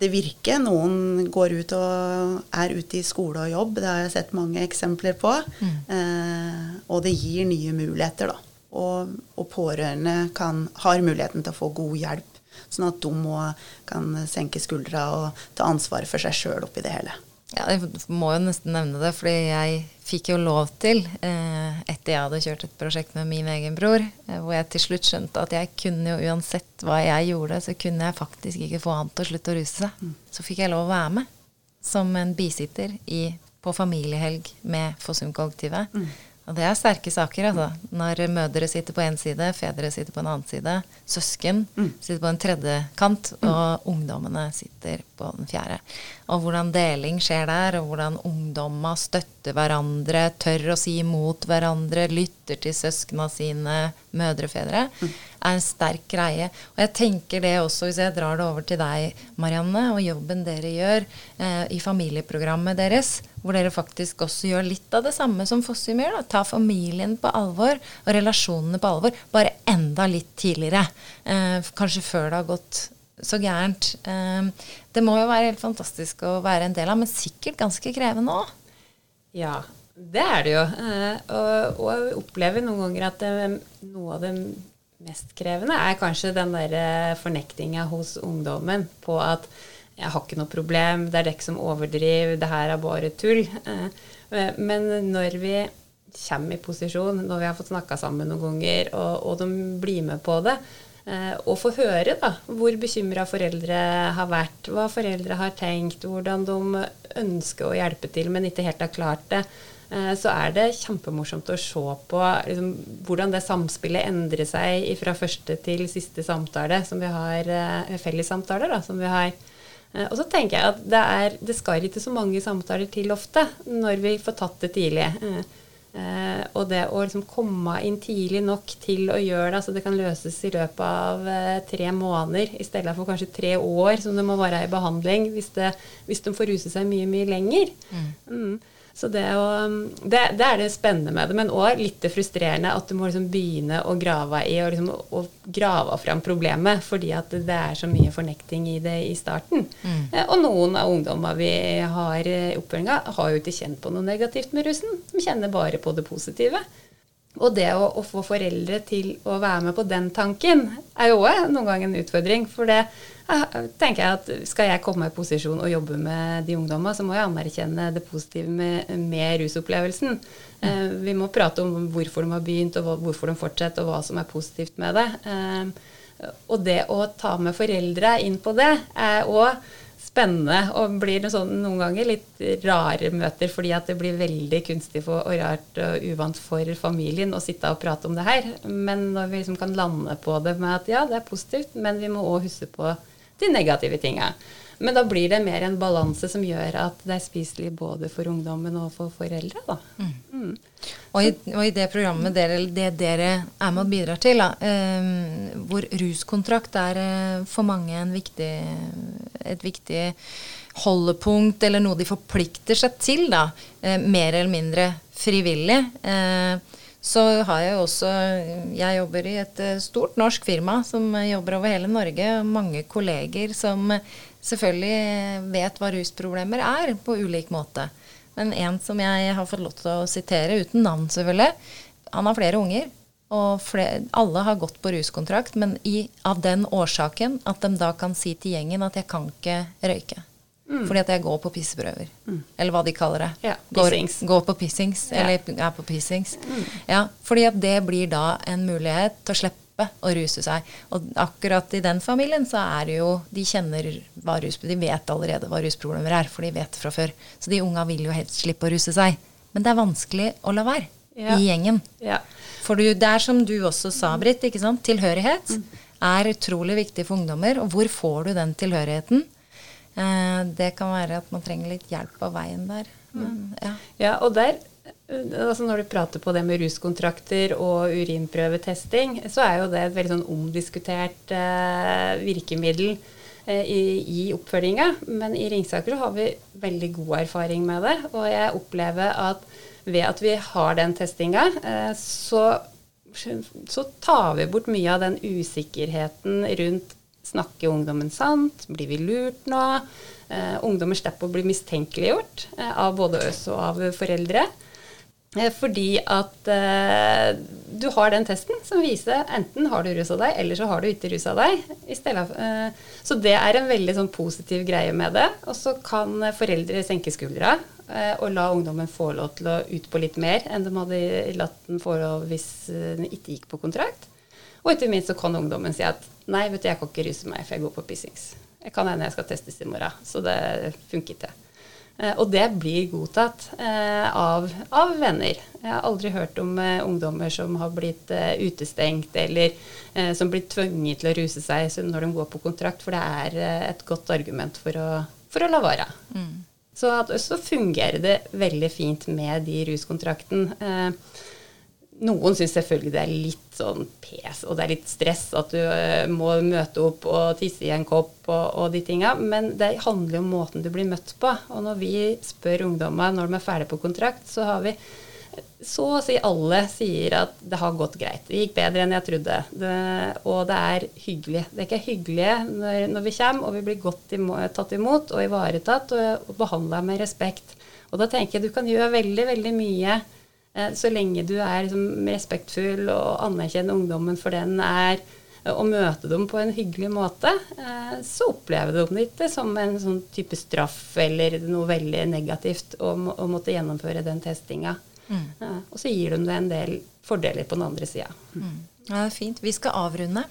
det virker. Noen går ut og er ute i skole og jobb. Det har jeg sett mange eksempler på. Mm. Eh, og det gir nye muligheter, da. Og, og pårørende kan, har muligheten til å få god hjelp, sånn at de òg kan senke skuldra og ta ansvaret for seg sjøl oppi det hele. Ja, Jeg må jo nesten nevne det, fordi jeg fikk jo lov til, eh, etter jeg hadde kjørt et prosjekt med min egen bror, eh, hvor jeg til slutt skjønte at jeg kunne jo uansett hva jeg gjorde, så kunne jeg faktisk ikke få han til å slutte å ruse seg. Mm. Så fikk jeg lov å være med som en bisitter i, på familiehelg med Fossum-kollektivet. Mm. Og det er sterke saker, altså. Når mødre sitter på én side, fedre sitter på en annen side, søsken mm. sitter på en tredje kant, mm. og ungdommene sitter på den fjerde. Og hvordan deling skjer der, og hvordan ungdomma støtter hverandre, tør å si imot hverandre, lytter til søskna sine, mødre, og fedre, mm. Er en sterk greie. Og jeg tenker det også, hvis jeg drar det over til deg, Marianne, og jobben dere gjør eh, i familieprogrammet deres hvor dere faktisk også gjør litt av det samme som Fossum gjør. Ta familien på alvor og relasjonene på alvor, bare enda litt tidligere. Eh, kanskje før det har gått så gærent. Eh, det må jo være helt fantastisk å være en del av, men sikkert ganske krevende òg. Ja, det er det jo. Eh, og, og jeg opplever noen ganger at det, noe av det mest krevende er kanskje den der fornektinga hos ungdommen på at jeg har ikke noe problem, det er dere som overdriver, det her er bare tull. Eh, men når vi kommer i posisjon, når vi har fått snakka sammen noen ganger, og, og, de blir med på det, eh, og får høre da, hvor bekymra foreldre har vært, hva foreldre har tenkt, hvordan de ønsker å hjelpe til, men ikke helt har klart det, eh, så er det kjempemorsomt å se på liksom, hvordan det samspillet endrer seg fra første til siste samtale, som vi har, da, som vi har. Og så tenker jeg at det, er, det skal ikke så mange samtaler til ofte når vi får tatt det tidlig. Eh, og det å liksom komme inn tidlig nok til å gjøre det, så det kan løses i løpet av eh, tre måneder i stedet for kanskje tre år som det må være i behandling hvis, det, hvis de får ruse seg mye, mye lenger. Mm. Mm. Så det, å, det, det, er det spennende med det, men òg litt det frustrerende at du må liksom begynne å grave i og, liksom, og grave fram problemet, fordi at det er så mye fornekting i det i starten. Mm. Eh, og noen av ungdommene vi har i oppfølginga, har jo ikke kjent på noe negativt med russen. De kjenner bare på det positive. Og det å, å, få foreldre til å være med på den tanken, er jo òg noen ganger en utfordring. For det tenker jeg at skal jeg komme i posisjon og jobbe med de ungdommene, så må jeg anerkjenne det positive med, med rusopplevelsen. Eh, vi må prate om hvorfor de har begynt, og hvorfor de fortsetter, og hva som er positivt med det. Eh, og det å ta med foreldre inn på det er òg spennende og blir sånn, noen ganger litt rare møter fordi at det blir veldig kunstig for, og rart og uvant for familien å sitte og prate om det her. Men når vi liksom kan lande på det med at ja, det er positivt, men vi må òg huske på de negative tinga. Men da blir det mer en balanse som gjør at det er spiselig både for ungdommen og for foreldre. Da. Mm. Mm. Og, i, og, i, det programmet dere, det dere er med og bidrar til, da, eh, hvor ruskontrakt er eh, for mange viktig, et viktig holdepunkt, eller noe de forplikter seg til, da, eh, mer eller mindre frivillig. Eh, så har jeg også Jeg jobber i et eh, stort norsk firma som jobber over hele Norge. Mange kolleger som selvfølgelig vet hva rusproblemer er, på ulik måte. Men en som jeg har fått lov til å sitere, uten navn selvfølgelig, han har flere unger. Og flere, alle har gått på ruskontrakt, men i, av den årsaken at de da kan si til gjengen at jeg kan ikke røyke. Mm. Fordi at jeg går på pisseprøver. Mm. Eller hva de kaller det. Ja. Går, går på pissings. Ja. Eller er på pissings. Mm. Ja, fordi at det blir da en mulighet til å slippe å ruse seg. Og akkurat i den familien så er det jo De kjenner hva rus, de vet allerede hva rusproblemer er, for de vet fra før. Så de unga vil jo helst slippe å ruse seg. Men det er vanskelig å la være ja. i gjengen. Ja. For du, det er som du også sa, Britt, ikke sant? tilhørighet mm. er utrolig viktig for ungdommer. Og hvor får du den tilhørigheten? Eh, det kan være at man trenger litt hjelp av veien der. Men, ja. ja. og der altså Når du prater på det med ruskontrakter og urinprøvetesting, så er jo det et veldig sånn omdiskutert eh, virkemiddel eh, i, i oppfølginga. Men i Ringsaker har vi veldig god erfaring med det. Og jeg opplever at ved at vi har den testinga, eh, så, så tar vi bort mye av den usikkerheten rundt Snakker ungdommen sant? Blir vi lurt nå? Eh, ungdommer slipper å bli mistenkeliggjort eh, av både oss og av foreldre. Eh, fordi at eh, du har den testen som viser enten har du rusa deg, eller så har du ikke rusa deg. Eh, så det er en veldig sånn, positiv greie med det. Og så kan foreldre senke skuldra og la ungdommen få lov til å ut på litt mer enn de hadde latt den få lov hvis den ikke gikk på kontrakt. Og ikke minst så kan ungdommen si at nei, vet du, jeg kan ikke ruse meg, for jeg går på pissings. Jeg kan hende jeg skal testes i morgen. Så det funker ikke. Eh, og det blir godtatt eh, av, av, venner. Jeg har aldri hørt om eh, ungdommer som har blitt utestengt, eller som blir tvunget til å ruse seg når de går på kontrakt, for det er et godt argument for å, for å la være. Mm. Så, så fungerer det veldig fint med de ruskontrakten. Eh, noen syns selvfølgelig det er litt sånn pes, og det er litt stress at du uh, må møte opp og tisse i en kopp og, og de tinga, men det handler om måten du blir møtt på. Og når vi spør ungdommer når de er ferdig på kontrakt, så har vi så å si alle sier at det har gått greit. Det gikk bedre enn jeg trodde. Det, og det er hyggelig. Det er ikke hyggelig når, når vi kommer og vi blir godt tatt imot og ivaretatt og, og behandla med respekt. Og da tenker jeg du kan gjøre veldig, veldig mye Eh, så lenge du er liksom respektfull og anerkjenner ungdommen for den er, og møte dem på en hyggelig måte, eh, så opplever de det ikke som en sånn type straff eller noe veldig negativt å, å måtte gjennomføre den testinga. Mm. Ja, og så gir de det en del fordeler på den andre sida. Mm. Ja, det er fint. Vi skal avrunde.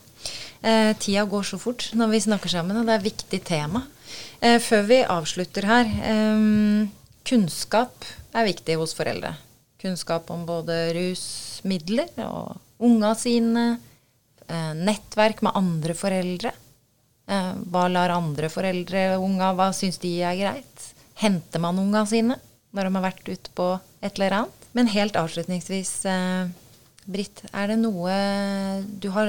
Eh, tida går så fort når vi snakker sammen, og det er et viktig tema. Eh, før vi avslutter her eh, Kunnskap er viktig hos foreldre. Kunnskap om både rusmidler og unga sine. Eh, nettverk med andre foreldre. Eh, hva lar andre foreldre unga, hva syns de er greit? Henter man unga sine når de har vært ute på et eller annet? Men helt avslutningsvis, eh, Britt, er det noe du har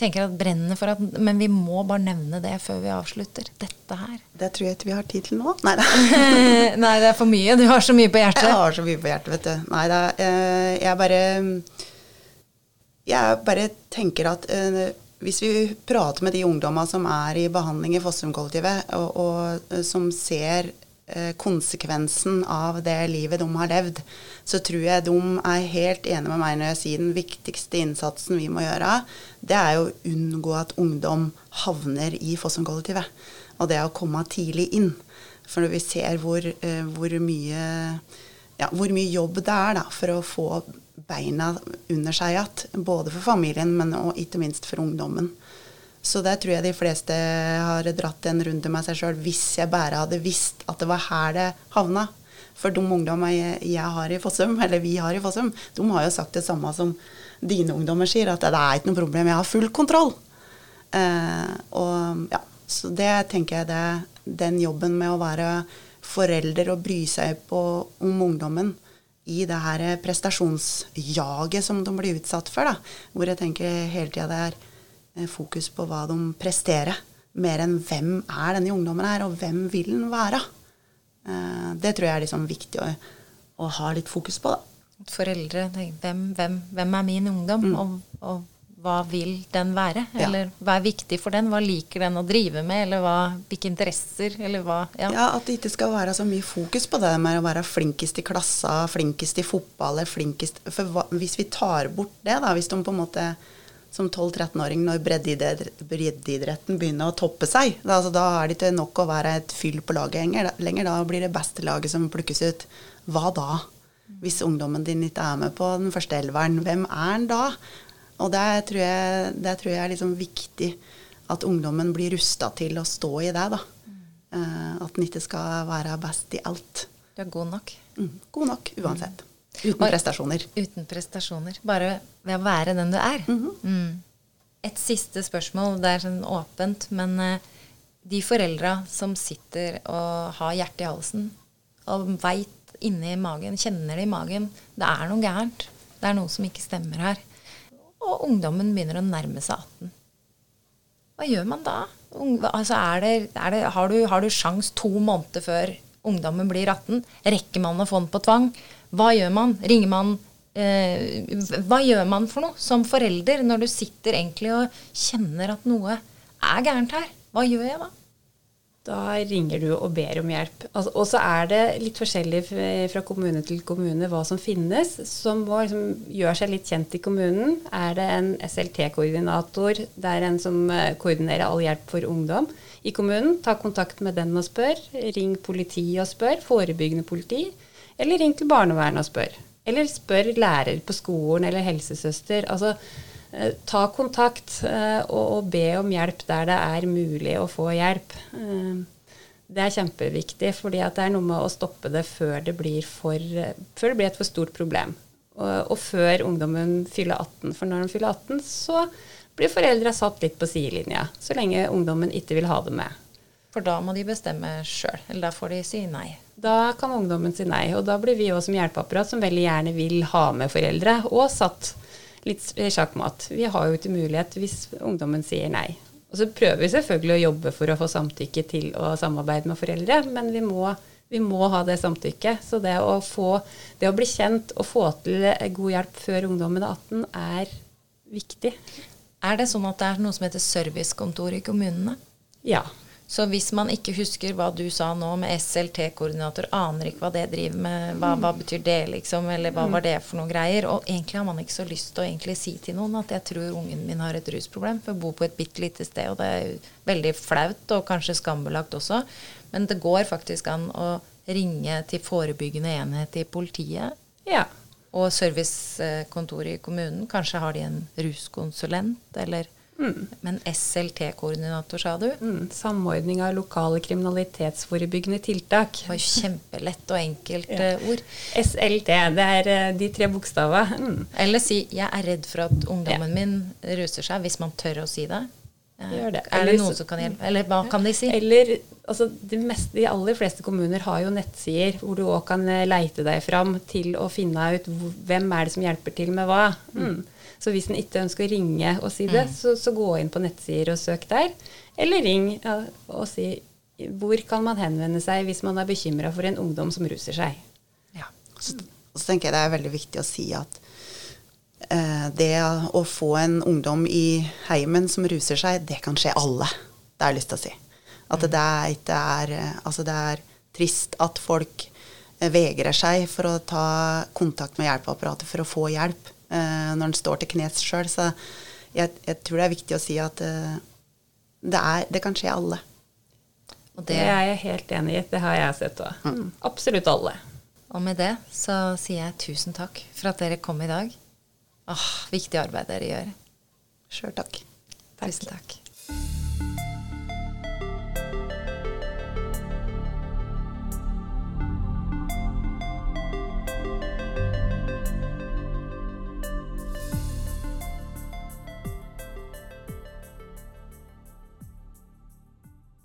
tenker at brenner for at Men vi må bare nevne det før vi avslutter. Dette her. Det tror jeg ikke vi har tid til nå. Nei. Nei, det er for mye. Du har så mye på hjertet. Jeg har så mye på hjertet, vet du. Nei da. Eh, jeg bare Jeg bare tenker at eh, hvis vi prater med de ungdommene som er i behandling i fosterhjemkollektivet, og, og eh, som ser konsekvensen av det livet de har levd, så tror jeg de er helt enige med meg når jeg sier den viktigste innsatsen vi må gjøre, det er å unngå at ungdom havner i Fossum-kollektivet. Og det å komme tidlig inn. For når vi ser hvor, eh, hvor, mye, ja, hvor mye jobb det er da, for å få beina under seg igjen, både for familien, men ikke minst for ungdommen. Så der tror jeg de fleste har dratt en runde med seg sjøl hvis jeg bare hadde visst at det var her det havna. For de ungdommene jeg, har i Fossum, eller vi har i Fossum, de har jo sagt det samme som dine ungdommer sier, at det er ikke noe problem, jeg har full kontroll. Eh, og ja, Så det tenker jeg det, den jobben med å være forelder og bry seg på om ungdommen i det her prestasjonsjaget som de blir utsatt for, da, hvor jeg tenker hele tida det er fokus på hva de presterer, mer enn hvem er denne ungdommen her, og hvem vil den være. Eh, det tror jeg er liksom viktig å, å, ha litt fokus på. da. Foreldre hvem, hvem, hvem, er min ungdom, mm. og, og, hva vil den være? Eller ja. hva er viktig for den? Hva liker den å drive med? Eller hva, hvilke interesser? Eller hva ja. ja. At det ikke skal være så mye fokus på det med å være flinkest i klassa, flinkest i fotball, eller flinkest For hva, hvis vi tar bort det, da, hvis de på en måte som 12-13-åring når breddeidretten begynner å toppe seg. Da, altså, da er det ikke nok å være et fyll på laget lenger. Da blir det beste laget som plukkes ut. Hva da? Hvis ungdommen din ikke er med på den første elveren, hvem er den da? Og det tror jeg, det tror jeg er liksom viktig at ungdommen blir rusta til å stå i det. da. Uh, at den ikke skal være best i alt. Du er god nok. Mm, god nok uansett. Uten prestasjoner. Uten prestasjoner. Bare ved å være den du er. Mm -hmm. mm. Et siste spørsmål. Det er sånn åpent, men uh, de foreldra som sitter og har hjertet i halsen og veit inni magen, kjenner det i magen Det er noe gærent. Det er noe som ikke stemmer her. Og ungdommen begynner å nærme seg 18. Hva gjør man da? Altså er det, er det, har, du, har du sjans to måneder før ungdommen blir 18? Rekker man å få den på tvang? Hva gjør man? Ringer man eh, Hva gjør man for noe som forelder når du sitter egentlig og kjenner at noe er gærent her? Hva gjør jeg da? Da ringer du og ber om hjelp. Altså, og så er det litt forskjellig fra kommune til kommune hva som finnes, som må liksom gjøre seg litt kjent i kommunen. Er det en SLT-koordinator, det er en som eh, koordinerer all hjelp for ungdom i kommunen, ta kontakt med den og spør. Ring politiet og spør. Forebyggende politi. Eller ring til barnevernet og spør. Eller spør lærer på skolen eller helsesøster. Altså, eh, ta kontakt eh, og, be om hjelp der det er mulig å få hjelp. Eh, det er kjempeviktig, for det er noe med å stoppe det før det blir, for, før det blir et for stort problem. Og, og, før ungdommen fyller 18. For når de fyller 18, så blir foreldra satt litt på sidelinja. Så lenge ungdommen ikke vil ha det med. For da må de bestemme sjøl, eller da får de si nei. Da kan ungdommen si nei. Og da blir vi òg som hjelpeapparat, som veldig gjerne vil ha med foreldre, og satt litt sjakkmatt. Vi har jo ikke mulighet hvis ungdommen sier nei. Og så prøver vi selvfølgelig å jobbe for å få samtykke til å samarbeide med foreldre, men vi må, vi må ha det samtykket. Så det å, få, det å bli kjent og få til god hjelp før ungdommen er 18, er viktig. Er det sånn at det er noe som heter servicekontor i kommunene? Ja. Så hvis man ikke husker hva du sa nå med SLT-koordinator, aner ikke hva det driver med, hva, hva betyr det, liksom, eller hva var det for noen greier, og egentlig har man ikke så lyst til å egentlig si til noen at jeg tror ungen min har et rusproblem, for jeg bor på et bitte lite sted, og det er veldig flaut og kanskje skambelagt også, men det går faktisk an å ringe til forebyggende enhet i politiet. Ja. og servicekontoret i kommunen. Kanskje har de en ruskonsulent, eller Men SLT-koordinator, sa du? Mm, samordning av lokale kriminalitetsforebyggende tiltak. Det var kjempelett og enkelt ja. ord. SLT, det er eh, de tre bokstavene. Mm. Eller si 'jeg er redd for at ungdommen min ruser seg', hvis man tør å si det. Eh, Gjør det. Er Eller det noen som kan hjelpe? Eller hva kan de si? Eller altså, de, meste, de aller fleste kommuner har jo nettsider hvor du òg kan eh, leite deg fram til å finne ut hvem er det som hjelper til med hva. Mm. Så hvis en ikke ønsker å ringe og si det, så, så gå inn på nettsider og søk der. Eller ring ja, og si hvor kan man henvende seg hvis man er bekymra for en ungdom som ruser seg. Ja. Så, så tenker jeg det er veldig viktig å si at eh, det å få en ungdom i heimen som ruser seg, det kan skje alle. Det har jeg lyst til å si. At det er det er eh, Altså det er trist at folk eh, vegrer seg for å ta kontakt med hjelpeapparatet for å få hjelp når en står til knes sjøl. Så jeg, jeg tror det er viktig å si at eh, det, er, det kan skje alle. Og, Det det, er jeg helt enig i. Det har jeg sett òg. Mm. Absolutt alle. og med det så sier jeg tusen takk for at dere kom i dag. Åh, viktig arbeid dere gjør. Sjøl takk. Tusen takk.